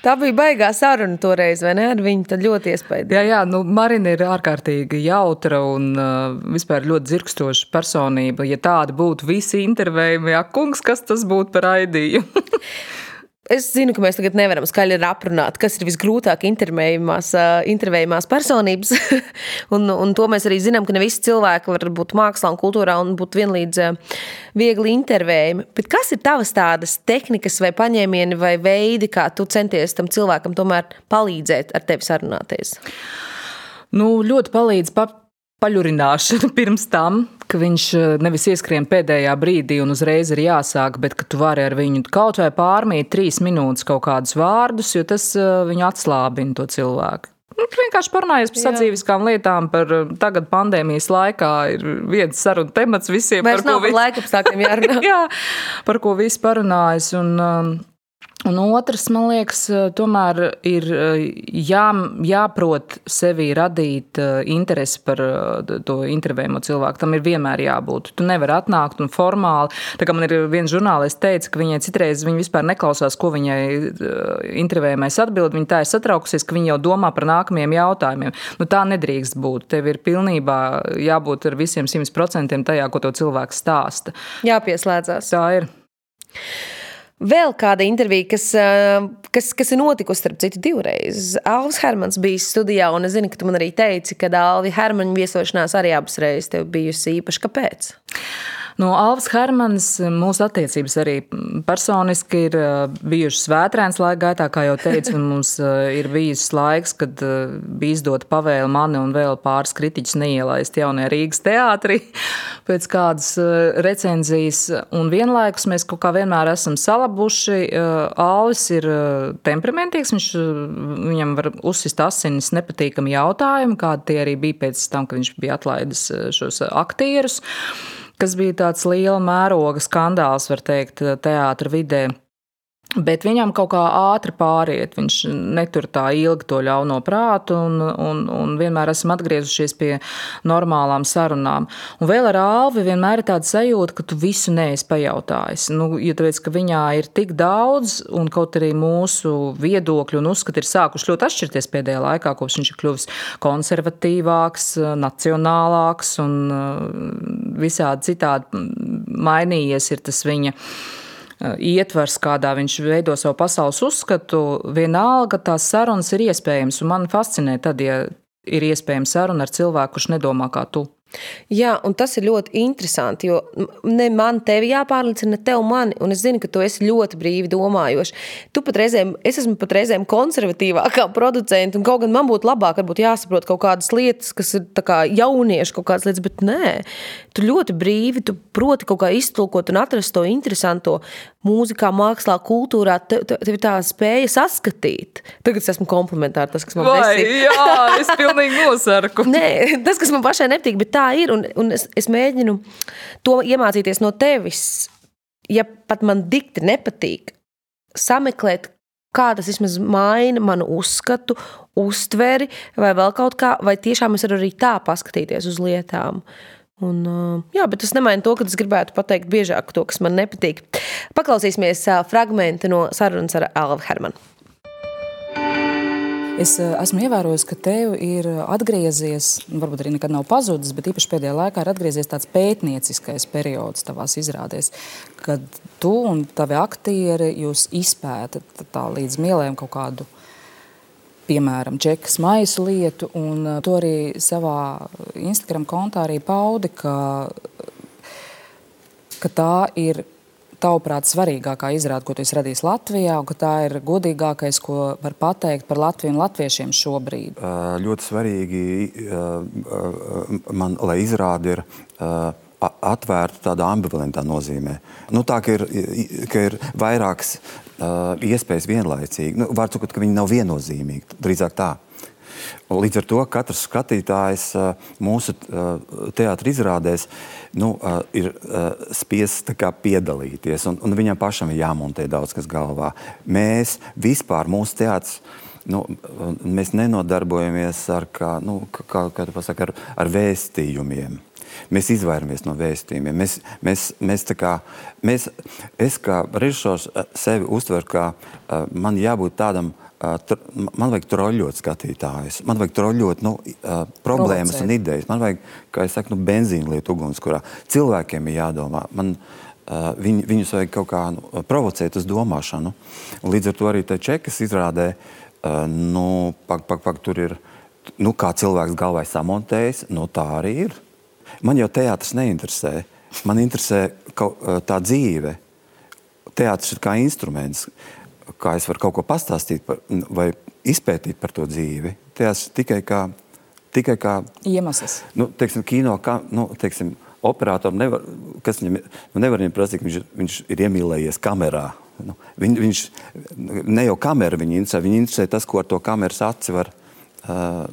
Tā bija baigā saruna toreiz, vai ne? Ar viņu tad ļoti iespaidīgi. Jā, jā, nu, Marina ir ārkārtīgi jautra un uh, vispār ļoti dzirkstoša personība. Ja tāda būtu visi intervējumi, ja kungs, kas tas būtu par aidījumu? Es zinu, ka mēs tagad nevaram skaļi aprunāt, kas ir visgrūtāk intervējumās, intervējumās personības. un, un to mēs arī zinām, ka ne visi cilvēki var būt mākslā un kultūrā un būt vienlīdz viegli intervējumi. Bet kas ir tavas tādas tehnikas vai paņēmieni vai veidi, kā tu centies tam cilvēkam tomēr palīdzēt ar tevi sarunāties? Nu, ļoti palīdz pa paļurināšana pirms tam, ka viņš eh, nevis ieskrien pēdējā brīdī un uzreiz ir jāsāk, bet ka tu vari ar viņu kaut vai pārmīt trīs minūtes kaut kādus vārdus, jo tas eh, viņu atslābina to cilvēku. Nu, vienkārši parunājies par sadzīviskām lietām, par eh, tagad pandēmijas laikā ir viens sarunu temats visiem. Vairs par ko visi... laika apstākļiem jārunā. Jā, par ko visi parunājas. Un, um, Un otrs, man liekas, tomēr ir jā, jāprot sevi radīt interesi par to intervējumu cilvēku. Tam ir vienmēr jābūt. Tu nevari atnākt un formāli. Tā kā man ir viens žurnālists teica, ka viņai citreiz viņa vispār neklausās, ko viņai intervējumais atbild. Viņa tā ir satraukusies, ka viņa jau domā par nākamajiem jautājumiem. Nu, tā nedrīkst būt. Tev ir pilnībā jābūt ar visiem simt procentiem tajā, ko to cilvēks stāsta. Jāpieslēdzās. Tā ir. Vēl kāda intervija, kas, kas, kas ir notikusi, starp citu, divreiz. Alvis Hermans bija studijā, un es zinu, ka tu man arī teici, ka Alvi Hermaņa viesošanās arī abas reizes tev bijusi īpaši. Kāpēc? No Alvas Hermanas mūsu attiecības arī personiski ir bijušas vētrēnas laika gaitā, kā jau teicu, un mums ir bijis laiks, kad bija izdota pavēle mani un vēl pāris kritiķus neielaist jaunajā Rīgas teātrī pēc kādas recenzijas, un vienlaikus mēs kaut kā vienmēr esam salabuši. Alvis ir temperamentīgs, viņš, viņam var uzsist asinis nepatīkami jautājumi, kādi tie arī bija pēc tam, kad viņš bija atlaidis šos aktierus. Kas bija tāds liela mēroga skandāls, var teikt, teātra vidē. Bet viņam kaut kā ātri pāriet. Viņš netur tā ilgi to ļauno prātu, un, un, un vienmēr esam atgriezušies pie normālām sarunām. Un vēl ar Alvi vienmēr ir tāda sajūta, ka tu visu neesi pajautājis. Nu, jo tāpēc, ka viņā ir tik daudz, un kaut arī mūsu viedokļi un uzskati ir sākuši ļoti atšķirties pēdējā laikā, kopš viņš ir kļuvis konservatīvāks, nacionālāks un uh, visādi citādi mainījies ir tas viņa ietvers, kādā viņš veido savu pasaules uzskatu, vienalga tās sarunas ir iespējamas. Man fascinē tad, ja ir iespējama saruna ar cilvēku, kurš nedomā kā tu. Jā, un tas ir ļoti interesanti, jo ne man tevi jāpārliecina, ne tev mani, un es zinu, ka tu esi ļoti brīvi domājošs. Tu pat reizēm, es esmu pat reizēm konservatīvākā producenta, un kaut gan man būtu labāk, varbūt jāsaprot kaut kādas lietas, kas ir kā jaunieši kaut kādas lietas, bet nē, tu ļoti brīvi, tu proti kaut kā iztulkot un atrast to interesanto mūzikā, mākslā, kultūrā, tev, tev, ir tā spēja saskatīt. Tagad es esmu komplementāri tas, kas man patīk. Jā, es pilnīgi nosarku. Nē, tas, kas man pašai nepatīk, bet tā ir. Un, un es, es mēģinu to iemācīties no tevis. Ja pat man dikti nepatīk, sameklēt, kā tas vismaz maina manu uzskatu, uztveri, vai vēl kaut kā, vai tiešām es varu arī tā paskatīties uz lietām. Un, jā, bet tas nemaina to, ka es gribētu pateikt biežāk to, kas man nepatīk. Paklausīsimies fragment no sarunas ar Alvu Hermanu. Es eh, esmu ievērojis, ka tev ir atgriezies, varbūt arī nekad nav pazudis, bet īpaši pēdējā laikā ir atgriezies tāds pētnieciskais periods tavās izrādēs, kad tu un tavi aktieri jūs izpētat tā līdz mielēm kaut kādu piemēram, džekas maisu lietu, un eh, to arī savā Instagram kontā arī paudi, ka, ka tā ir tavuprāt, svarīgākā izrāde, ko tu esi radījis Latvijā, un ka tā ir godīgākais, ko var pateikt par Latviju un latviešiem šobrīd? Ļoti svarīgi man, lai izrāde ir. Atvērta tādā ambivalentā nozīmē. Nu, tā ka ir, ka ir vairākas iespējas vienlaicīgi. Nu, var teikt, ka viņi nav viennozīmīgi. Drīzāk tā. Līdz ar to katrs skatītājs mūsu teātris izrādēs nu, ir spiests piedalīties, un, un viņam pašam ir jāmontē daudz kas galvā. Mēs vispār, mūsu teātris, nu, mēs nenodarbojamies ar, kā, nu, kā, kā pasaka, ar, ar vēstījumiem. Mēs izvairamies no vēstījumiem. Mēs, mēs, mēs kā, mēs, es kā režisors sevi uztveru, kā man jābūt tādam uh, man vajag troļļot skatītājus, man vajag troļļot nu, problēmas Provocēt. un idejas. Man vajag, kā jau teicu, nu, benzīna lietu ugunskurā. Cilvēkiem ir jādomā. Man, viņ, viņus vajag kaut kā nu, provocēt uz domāšanu. Līdz ar to arī čekas izrādē, nu, pak, pak, pak, tur ir, nu, kā cilvēks galvā samontējis, nu, tā arī ir. Man jau teātris neinteresē. Man interesē kaut, tā dzīve. Teātris ir kā instruments kā es varu kaut ko pastāstīt par, vai izpētīt par to dzīvi. Tas tikai kā, tikai kā iemesls. Nu, teiksim, kino, kā, nu, teiksim, operatoram nevar, kas viņam nu, nevar viņam prasīt, viņš, viņš ir iemīlējies kamerā. Nu, viņ, viņš ne jau kamera viņu interesē, viņa interesē tas, ko ar to kameras aci var, uh,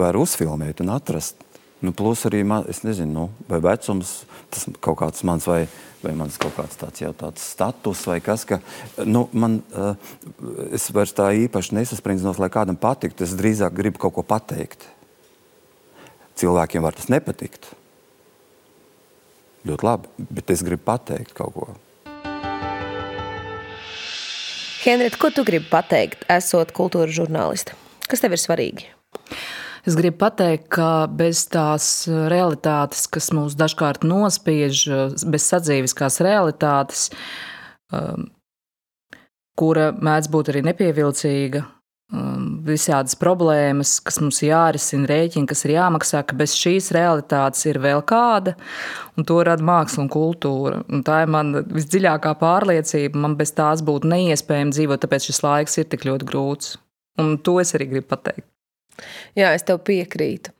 var uzfilmēt un atrast. Nu, plus arī, man, es nezinu, nu, vai vecums, tas kaut kāds mans vai vai mans kaut kāds tāds jau tāds status vai kas, ka, nu, man, uh, es vairs tā īpaši nesasprindzinos, lai kādam patiktu, es drīzāk gribu kaut ko pateikt. Cilvēkiem var tas nepatikt. Ļoti labi, bet es gribu pateikt kaut ko. Henrieta, ko tu gribi pateikt, esot kultūras žurnāliste? Kas tev ir svarīgi? Es gribu pateikt, ka bez tās realitātes, kas mūs dažkārt nospiež, bez sadzīviskās realitātes, um, kura mēdz būt arī nepievilcīga, um, visādas problēmas, kas mums jārisina, rēķini, kas ir jāmaksā, ka bez šīs realitātes ir vēl kāda, un to rada māksla un kultūra. Un tā ir mana visdziļākā pārliecība. Man bez tās būtu neiespējami dzīvot, tāpēc šis laiks ir tik ļoti grūts. Un to es arī gribu pateikt. Jā, es tev piekrītu.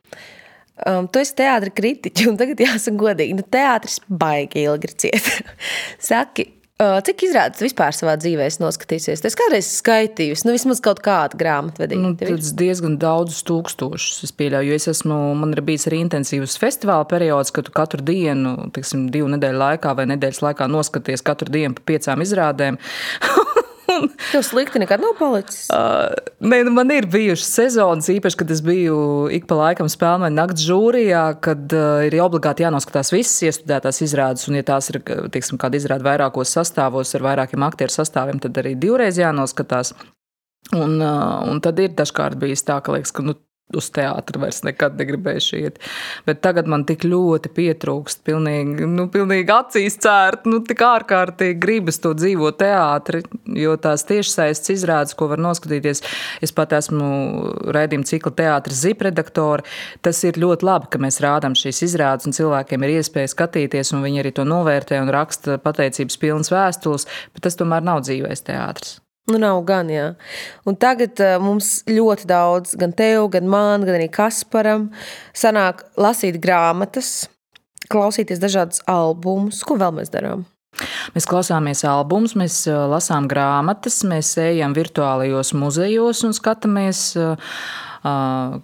Um, tu esi teātris kritiķis, un tagad jāsaka, godīgi, nu, teātris baigi ilgi ciet. Saki, Cik izrādes vispār savā dzīvē noskatīsies? Es kādreiz skaitīju, nu, vismaz kaut kādu grāmatvedību. Nu, tas diezgan daudzus tūkstošus. Es pieļauju, jo es esmu, man ir bijis arī intensīvs festivāla periods, kad tu katru dienu, tiksim, divu nedēļu laikā vai nedēļas laikā noskaties katru dienu pa piecām izrādēm. Tev slikti nekad nav palicis? Uh, nē, nu man ir bijušas sezonas, īpaši, kad es biju ik pa laikam spēlēju naktas žūrijā, kad uh, ir obligāti jānoskatās visas iestudētās izrādes. Un, ja tās ir teiksim, kāda izrāda vairākos sastāvos ar vairākiem aktieru sastāviem, tad arī divreiz jānoskatās. Un, uh, un tad ir dažkārt bijis tā, ka liekas, ka nu, uz teātru vairs nekad negribēju iet. Bet tagad man tik ļoti pietrūkst, pilnīgi, nu, pilnīgi acīs cērt, nu, tik ārkārtīgi gribas to dzīvo teātri, jo tās tiešsaistes izrādes, ko var noskatīties, es pat esmu raidījuma cikla teātris zipredaktori. Tas ir ļoti labi, ka mēs rādām šīs izrādes un cilvēkiem ir iespēja skatīties, un viņi arī to novērtē un raksta pateicības pilnas vēstules, bet tas tomēr nav dzīvais teātris. Nu, nav gan, jā. Un tagad uh, mums ļoti daudz, gan tev, gan man, gan arī Kasparam, sanāk lasīt grāmatas, klausīties dažādus albumus. Ko vēl mēs darām? Mēs klausāmies albumus, mēs uh, lasām grāmatas, mēs ejam virtuālajos muzejos un skatāmies. Uh,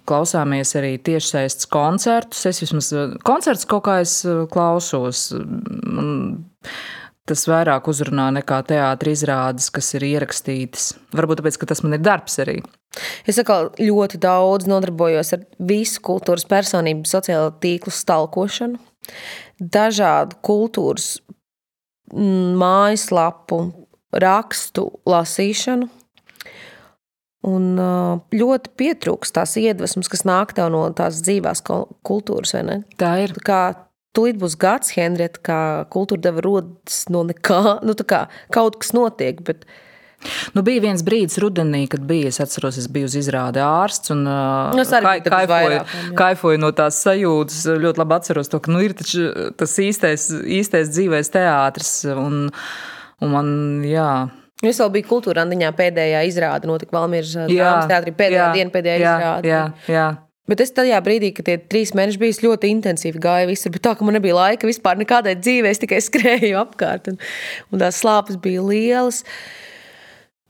klausāmies arī tiešsaistes koncertus. Es vismaz koncerts kaut kā es klausos tas vairāk uzrunā nekā teātris izrādes, kas ir ierakstītas. Varbūt tāpēc, ka tas man ir darbs arī. Es atkal ļoti daudz nodarbojos ar visu kultūras personību, sociālo tīklu stalkošanu, dažādu kultūras mājaslapu, rakstu lasīšanu. Un ļoti pietrūkst tās iedvesmas, kas nāk no tās dzīvās kultūras. Tā ir. Kā Tūlīt būs gads, Henrieta, kā kultūra deva rodas no nekā. Nu, kā, kaut kas notiek, bet Nu, bija viens brīdis, rudenī, kad bija. Es atceros, es biju uz izrādi ārsts un nu, kai, kaifoju, vairāk, kaifoju no tās sajūtas. Ļoti labi atceros to, ka nu, ir tas īstais, īstais dzīvais teātris. Un, un man, jā. Es vēl biju kultūra randiņā pēdējā izrāde, notika Valmīras teātrī pēdējā jā, diena, pēdējā jā, izrāde. Jā, jā. Bet es tajā brīdī, kad tie trīs mēneši bija ļoti intensīvi, gāja visur, bet tā, ka man nebija laika vispār nekādai dzīvē, es tikai skrēju apkārt, un, un tās slāpes bija lielas.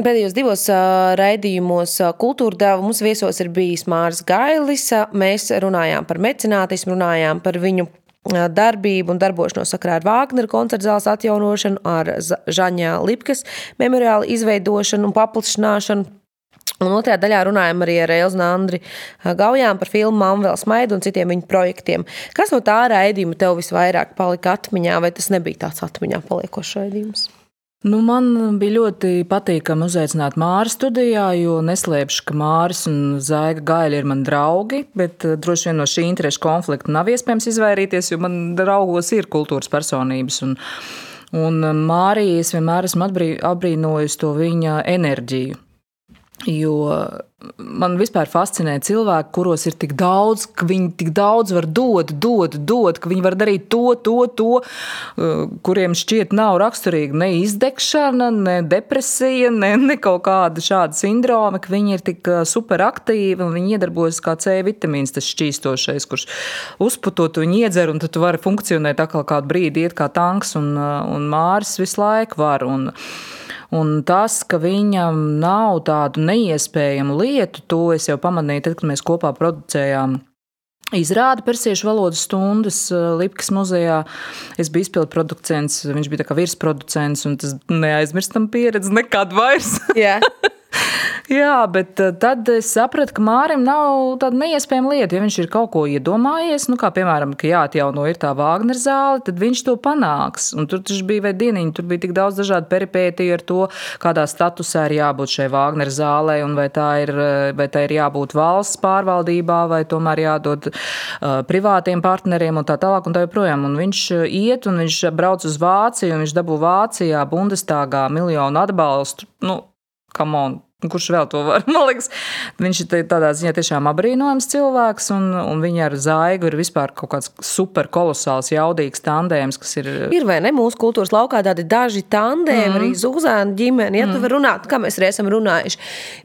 Pēdējos divos uh, raidījumos uh, kultūra deva mums viesos ir bijis Mārs Gailis. Mēs runājām par mecenātismu, runājām par viņu darbību un darbošanos sakarā ar Vāgneru koncertu zāles atjaunošanu, ar Žaņā Lipkas memoriālu izveidošanu un paplašināšanu Un otrajā daļā runājam arī ar Elzu Andri Gaujām par filmu Māmu vēl smaidu un citiem viņu projektiem. Kas no tā raidījuma tev visvairāk palika atmiņā, vai tas nebija tāds atmiņā paliekošs raidījums? Nu, man bija ļoti patīkami uzaicināt Māri studijā, jo neslēpšu, ka Māris un Zaiga Gaļa ir mani draugi, bet droši vien no šī interešu konflikta nav iespējams izvairīties, jo man draugos ir kultūras personības. Un, un Mārija es vienmēr esmu apbrīnojusi to viņa enerģiju. Jo man vispār fascinē cilvēki, kuros ir tik daudz, ka viņi tik daudz var dot, dot, dot, ka viņi var darīt to, to, to, uh, kuriem šķiet nav raksturīga ne izdegšana, ne depresija, ne, ne kaut kāda šāda sindroma, ka viņi ir tik uh, superaktīvi un viņi iedarbojas kā C vitamīns, tas šķīstošais, kurš uzputot viņu iedzer, un tad tu vari funkcionēt atkal kādu brīdi, iet kā tanks, un, uh, un Māris visu laiku var. Un, Un tas, ka viņam nav tādu neiespējamu lietu, to es jau pamanīju, tad, kad mēs kopā producējām. Izrāda persiešu valodas stundas eh, Lipkas muzejā. Es biju izpildu producents, viņš bija virsproducents, un tas neaizmirstam pieredze nekad vairs. Yeah. Jā, bet eh, tad es sapratu, ka Mārim nav tāda neiespējama lieta. Ja viņš ir kaut ko iedomājies, nu, kā piemēram, ka jāatjauno ir tā Vāgner zāle, tad viņš to panāks. Un tur bija vai dieniņi, tur bija tik daudz dažādu peripētiju ar to, kādā statusā ir jābūt šai Vāgner zālē, un vai tā ir, eh, vai tā ir jābūt valsts pārvaldībā, vai tomēr jādod uh, privātiem partneriem un tā tālāk. Un tā joprojām. Un viņš iet un viņš brauc uz Vāciju, un viņš dabū Vācijā Bundestāgā miljonu atbalstu. Nu, come on! Kurš vēl to var? Man liekas, viņš ir tādā ziņā tiešām apbrīnojams cilvēks, un, un viņa ar zaigu ir vispār kaut kāds super kolosāls, jaudīgs tandēms, kas ir. Ir vai ne mūsu kultūras laukā tādi daži tandēmi, mm. arī Zuzāna ģimene. Ja mm. tu vari runāt, kā mēs arī esam runājuši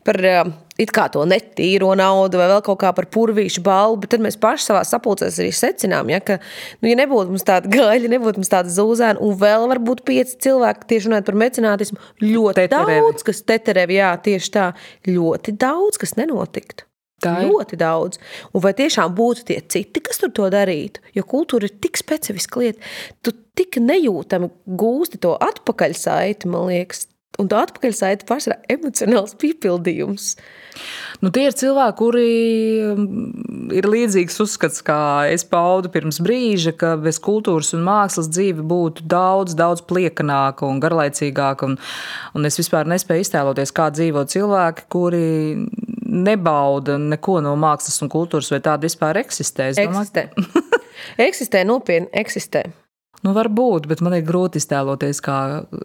par uh, it kā to netīro naudu vai vēl kaut kā par purvīšu balvu, bet tad mēs paši savā sapulcēs arī secinām, ja, ka, nu, ja nebūtu mums tāda gaļa, nebūtu mums tāda zūzēna, un vēl varbūt pieci cilvēki, tieši runājot par mecenātismu, ļoti Teterevi. daudz, kas teterevi, jā, tieši tā, ļoti daudz, kas nenotiktu. Tā ir. Ļoti daudz. Un vai tiešām būtu tie citi, kas tur to darītu? Jo kultūra ir tik specifiska lieta. Tu tik nejūtami gūsti to atpakaļsaiti, man liekas. Un tā atpakaļsaite pašā ir emocionāls piepildījums. Nu, tie ir cilvēki, kuri mm, ir līdzīgs uzskats, kā es paudu pirms brīža, ka bez kultūras un mākslas dzīve būtu daudz, daudz pliekanāka un garlaicīgāka. Un, un es vispār nespēju iztēloties, kā dzīvo cilvēki, kuri nebauda neko no mākslas un kultūras, vai tāda vispār eksistē. Eksistē. eksistē, nopietni eksistē. Nu, varbūt, bet man ir grūti iztēloties, kā,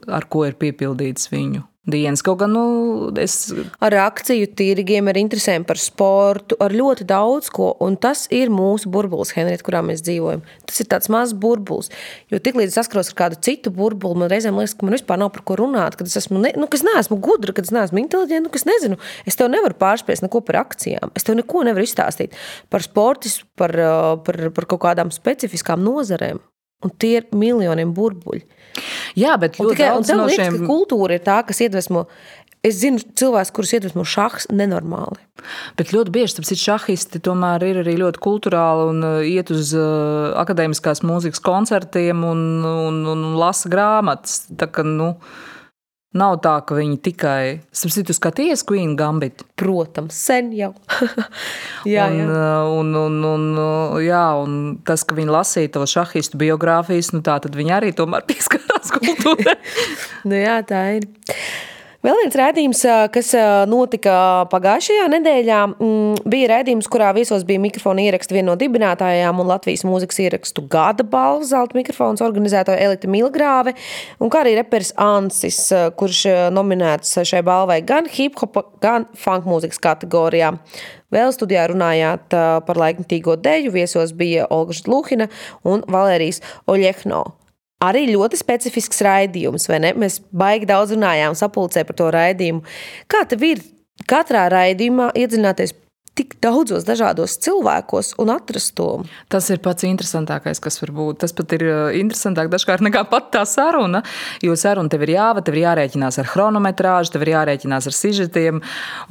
ar ko ir piepildīts viņu dienas. Kaut gan, nu, es Ar akciju tirgiem, ar interesēm par sportu, ar ļoti daudz ko. Un tas ir mūsu burbulis, Henrieta, kurā mēs dzīvojam. Tas ir tāds mazs burbulis. Jo tiklīdz saskaros ar kādu citu burbuli, man reizēm liekas, ka man vispār nav par ko runāt. Kad es esmu, ne, nu, ka es neesmu gudra, kad es neesmu inteliģenta, nu, ka es nezinu. Es tev nevaru pārspēst neko par akcijām. Es tev neko nevaru izstāstīt par sportismu, par, uh, par, par kaut kādām specifiskām nozarēm. Un tie ir miljoniem burbuļi. Jā, bet Un ļoti tikai, un daudz no liekas, šiem ka kultūra ir tā, kas iedvesmo. Es zinu cilvēkus, kurus iedvesmo šachs nenormāli. Bet ļoti bieži tas šahisti tomēr ir arī ļoti kultūrāli un uh, iet uz uh, akadēmiskās mūzikas koncertiem un, un, un lasa grāmatas. Tā kā, nu, nav tā, ka viņi tikai. Es citu skaties Queen Gambit. Protams, sen jau. jā, un, jā. uh, Un, un, un, uh, jā, un tas, ka viņi lasīja to šahistu biogrāfijas, nu tā tad viņi arī tomēr pieskarās kultūrai. Nu, jā, tā ir. Vēl viens rādījums, kas notika pagājušajā nedēļā, mm, bija rādījums, kurā viesos bija mikrofona ieraksta viena no dibinātājām un Latvijas mūzikas ierakstu gada balvu zelta mikrofons organizētāja Elita Milgrāve, un kā arī reperis Ansis, kurš nominēts šai balvai gan hip-hop, gan funk mūzikas kategorijā. Vēl studijā runājāt par laikmatīgo deju, viesos bija Olga Žluhina un Valērijas Oļehno. Arī ļoti specifisks raidījums, vai ne? Mēs baigi daudz runājām sapulcē par to raidījumu. Kā tev ir katrā raidījumā iedziļināties tik daudzos dažādos cilvēkos un atrast to? Tas ir pats interesantākais, kas var būt. Tas pat ir uh, interesantāk dažkārt nekā pat tā saruna. Jo saruna tev ir jāvada, tev ir jārēķinās ar chronometrāžu, tev ir jārēķinās ar sižetiem.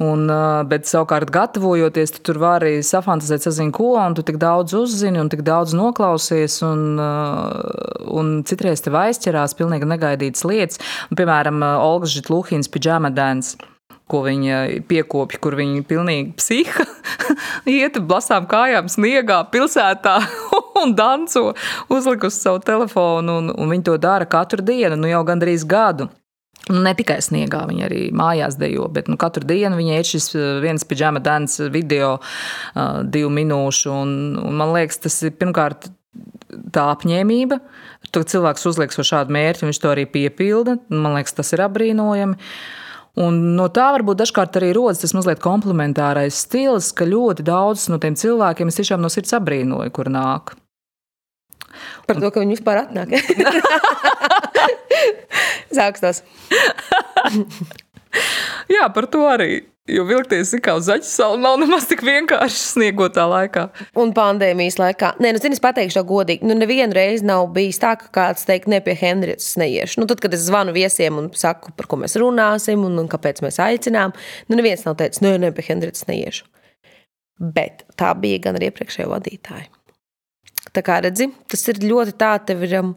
Un, uh, bet savukārt, gatavojoties, tu tur vari safantazēt, sazini, ko, un tu tik daudz uzzini un tik daudz noklausies. Un, uh, un citreiz tev aizķerās pilnīgi negaidītas lietas. Un, piemēram, Olga Žitluhins pijama dance ko viņa piekopja, kur viņa pilnīgi psiha. Iet blasām kājām, sniegā, pilsētā un danco, uzlikusi savu telefonu. Un, un viņa to dara katru dienu, nu jau gandrīz gadu. Nu, ne tikai sniegā, viņa arī mājās dejo, bet nu, katru dienu viņai ir šis uh, viens pijama dance video, uh, divu minūšu. Un, un man liekas, tas ir pirmkārt tā apņēmība. Tad cilvēks uzliek šo šādu mērķi, viņš to arī piepilda. Man liekas, tas ir apbrīnojami. Un no tā varbūt dažkārt arī rodas tas mazliet komplementārais stils, ka ļoti daudz no tiem cilvēkiem es tiešām no sirds apbrīnoju, kur nāk. Par to, ka viņi vispār atnāk. Zākstos. Jā, par to arī. Jo vilkties kā uz zaķu salu nav nemaz tik vienkārši sniegotā laikā. Un pandēmijas laikā. Nē, nu, zini, es pateikšu to godīgi. Nu, nevienu reizi nav bijis tā, ka kāds teikt, ne pie Henrietas neiešu. Nu, tad, kad es zvanu viesiem un saku, par ko mēs runāsim un, un kāpēc mēs aicinām, nu, neviens nav teicis, nē, ne pie Henrietas neiešu. Bet tā bija gan ar iepriekšējo vadītāju. Tā kā redzi, tas ir ļoti tā, tev ir. Um,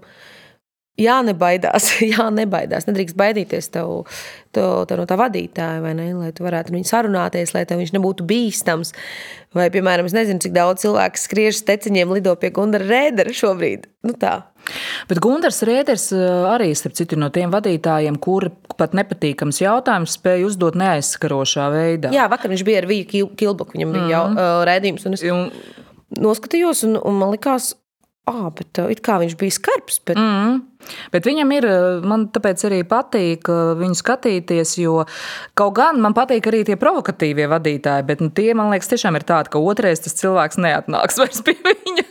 jānebaidās, jānebaidās. Nedrīkst baidīties tev, tev, tev no tā vadītāja, vai ne? Lai tu varētu ar viņu sarunāties, lai tev viņš nebūtu bīstams. Vai, piemēram, es nezinu, cik daudz cilvēku skriež steciņiem, lido pie Gundara Rēdera šobrīd. Nu tā. Bet Gunārs Rēders arī starp citu, ir no tiem vadītājiem, kuri pat nepatīkams jautājums spēja uzdot neaizskarošā veidā. Jā, vakar viņš bija ar Viju Kil Kilbaku, viņam bija jau uh, rēdījums, un es Un, noskatījos, un, un man likās, ah, bet uh, it kā viņš bija skarbs, bet mm, bet viņam ir, man tāpēc arī patīk uh, viņu skatīties, jo kaut gan man patīk arī tie provokatīvie vadītāji, bet nu, tie, man liekas, tiešām ir tādi, ka otrais tas cilvēks neatnāks vairs pie viņa.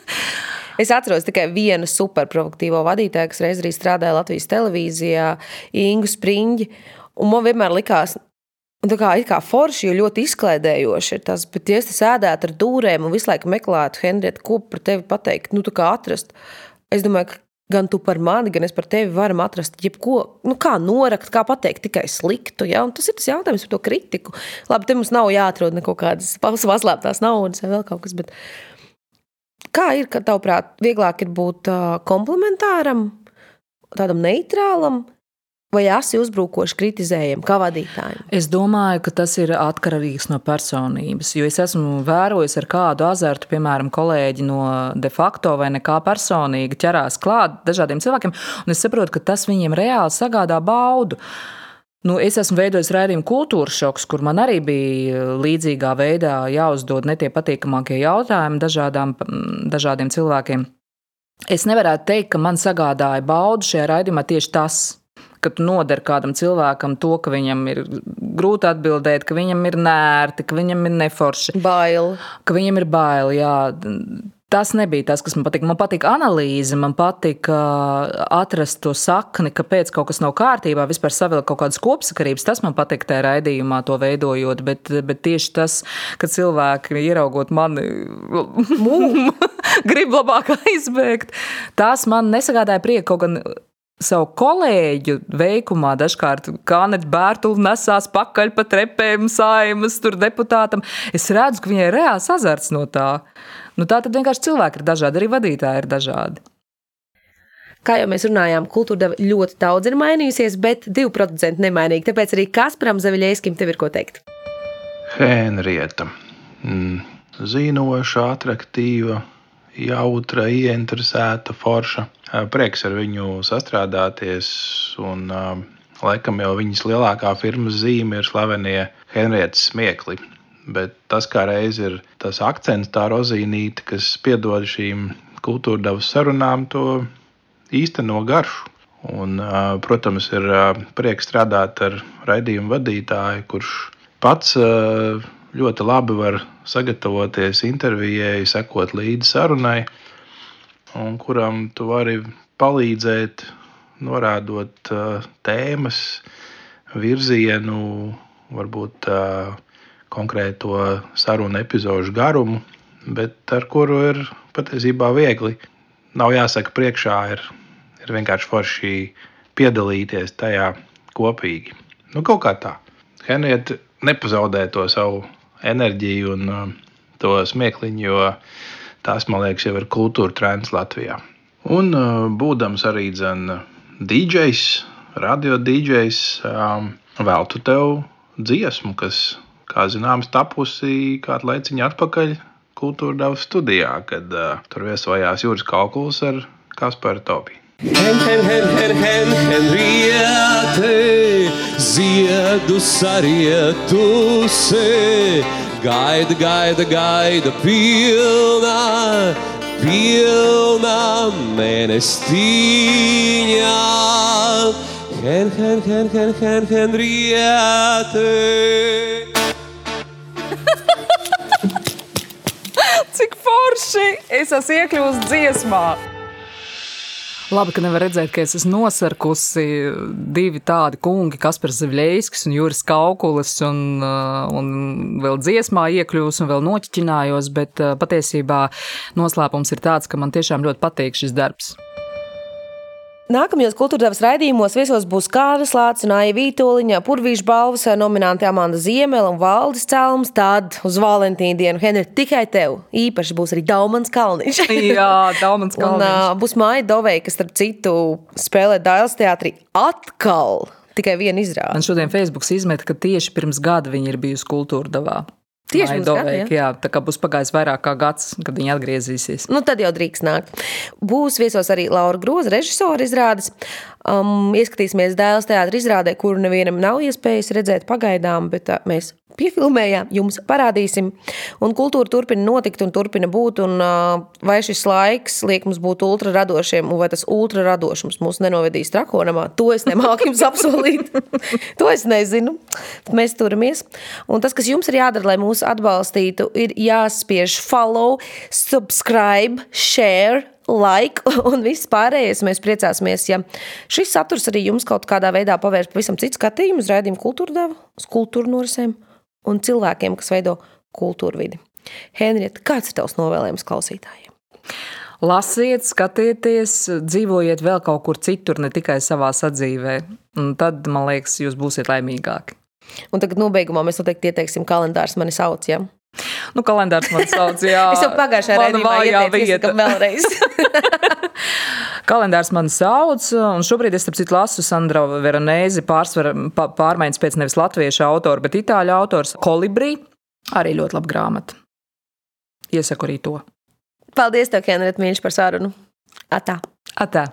Es atceros tikai vienu superproduktīvo vadītāju, kas reiz arī strādāja Latvijas televīzijā, Ingu Springi. Man vienmēr likās, Un tā kā, kā forši, jo ļoti izklaidējoši ir tas, bet ja es sēdētu ar dūrēm un visu laiku meklētu, Henrieta, ko par tevi pateikt, nu, tā kā atrast. Es domāju, ka gan tu par mani, gan es par tevi varam atrast jebko, nu, kā norakt, kā pateikt tikai sliktu. Ja? Un tas ir tas jautājums par to kritiku. Labi, te mums nav jāatrod kaut kādas paslēptās naudas vai vēl kaut kas. Bet kā ir, ka tavuprāt, vieglāk ir būt komplementāram, tādam neitrālam, vai asi uzbrukoši kritizējam kā vadītājiem? Es domāju, ka tas ir atkarīgs no personības. Jo es esmu vērojis ar kādu azartu, piemēram, kolēģi no de facto vai nekā personīgi ķerās klāt dažādiem cilvēkiem, un es saprotu, ka tas viņiem reāli sagādā baudu. Nu, es esmu veidojis raidījumu kultūras šoks, kur man arī bija līdzīgā veidā jāuzdod ne tie patīkamākie jautājumi dažādām, dažādiem cilvēkiem. Es nevaru teikt, ka man sagādāja baudu šajā raidījumā tieši tas, ka tu nodari kādam cilvēkam to, ka viņam ir grūti atbildēt, ka viņam ir nērti, ka viņam ir neforši. Bail. Ka viņam ir bail, jā. Tas nebija tas, kas man patika. Man patika analīze, man patika atrast to sakni, kāpēc kaut kas nav kārtībā, vispār savilkt kaut kādas kopsakarības. Tas man patika tajā raidījumā, to veidojot. Bet, bet tieši tas, ka cilvēki ieraugot mani, grib labāk aizbēgt, tas man nesagādāja prieku. Kaut gan savu kolēģu veikumā dažkārt Kāneta Bērtula nesās pakaļ pa trepēm saimas tur deputātam. Es redzu, ka viņai ir reāls azarts no tā. Nu, tā tad vienkārši cilvēki ir dažādi, arī vadītāji ir dažādi. Kā jau mēs runājām, kultūra ļoti daudz ir mainījusies, bet 2% nemainīgi. Tāpēc arī Kasparam Zaviļēskim tev ir ko teikt. Henrieta. Mm, zinoša, attraktīva, jautra, ieinteresēta, forša. Prieks ar viņu sastrādāties. Un, laikam jau viņas lielākā firmas zīme ir slavenie Henrietas smiekli. Bet tas kā reiz ir tas akcents, tā rozīnīte, kas piedod šīm kultūrdevas sarunām, to īsteno garšu. Un, protams, ir prieks strādāt ar raidījumu vadītāju, kurš pats ļoti labi var sagatavoties intervijai, sekot līdzi sarunai un kuram tu vari palīdzēt, norādot uh, tēmas, virzienu, varbūt uh, konkrēto sarunu epizodu garumu, bet ar kuru ir patiesībā viegli. Nav jāsaka, priekšā ir, ir vienkārši forši piedalīties tajā kopīgi. Nu, kaut kā tā. Henrieta nepazaudē to savu enerģiju un uh, to smiekliņu, jo Tas, man liekas, jau ir kultūra trends Latvijā. Un uh, būdams arī DJs, radio DJs, um, veltu tev dziesmu, kas, kā zināms, tapusi kādu laiciņu atpakaļ kultūra deva studijā, kad uh, tur viesojās Jūras Kaukuls ar Kasparu Topiju. Hen, hen, hen, hen, hen, Henriete, ziedu sarietusi, gaida, gaida, gaida, pilna, pilna mēnestīņa. Hen, hen, hen, hen, hen, Henriete. Cik forši! Es esmu iekļuvusi dziesmā! Labi, ka nevar redzēt, ka es esmu nosarkusi divi tādi kungi, Kaspars Zivļēskis un Juris Kaukulis, un, uh, un vēl dziesmā iekļūs un vēl noķiķinājos, bet uh, patiesībā noslēpums ir tāds, ka man tiešām ļoti patīk šis darbs. Nākamajos kultūrdevas raidījumos viesos būs Kārlis Lācis un Aija Vītoliņa, Purvīša balvas nominanti Amanda Ziemela un Valdis Celms. Tad uz Valentīnu dienu, Henri, tikai tev īpaši būs arī Daumans Kalniņš. Jā, Daumans Kalniņš. un uh, būs Maija Dovei, kas starp citu spēlē Dailas teātrī atkal. Tikai viena izrāde. Man šodien Facebook izmet, ka tieši pirms gada viņa ir bijusi kultūrdevā. Tieši tādā veidā, jā. Tā kā būs pagājis vairāk kā gads, kad viņi atgriezīsies. Nu, tad jau drīkst nākt. Būs viesos arī Laura Groza, režisora izrādes. Um, ieskatīsimies dēls teātris izrādē, kuru nevienam nav iespējas redzēt pagaidām, bet uh, mēs piefilmējām, jums parādīsim. Un kultūra turpina notikt un turpina būt. Un, vai šis laiks liek mums būt ultra radošiem, vai tas ultra radošums mūs nenovedīs trakonamā, to es nemāku jums apsolīt. to es nezinu. Bet mēs turamies. Un tas, kas jums ir jādara, lai mūs atbalstītu, ir jāspiež follow, subscribe, share laiku un viss pārējais. Mēs priecāsimies, ja šis saturs arī jums kaut kādā veidā pavērs pavisam citu skatījumu uz rādījumu kultūra devu, uz kultūra norisēm un cilvēkiem, kas veido kultūru vidi. Henrieta, kāds ir tavs novēlējums klausītājiem? Lasiet, skatieties, dzīvojiet vēl kaut kur citur, ne tikai savā sadzīvē. Un tad, man liekas, jūs būsiet laimīgāki. Un tagad nobeigumā mēs noteikti ieteiksim kalendārs mani sauc. Ja? Nu, kalendārs man sauc, jā. es jau pagājušajā raidījumā ieteicu vēlreiz. kalendārs man sauc, un šobrīd es, starp citu, lasu Sandra Veronēzi pārsvar, pārmaiņas pēc nevis latviešu autora, bet itāļu autors Kolibri. Arī ļoti laba grāmata. Iesaku arī to. Paldies, tev, Henrieta Mīļš, par sarunu. Atā! Atā!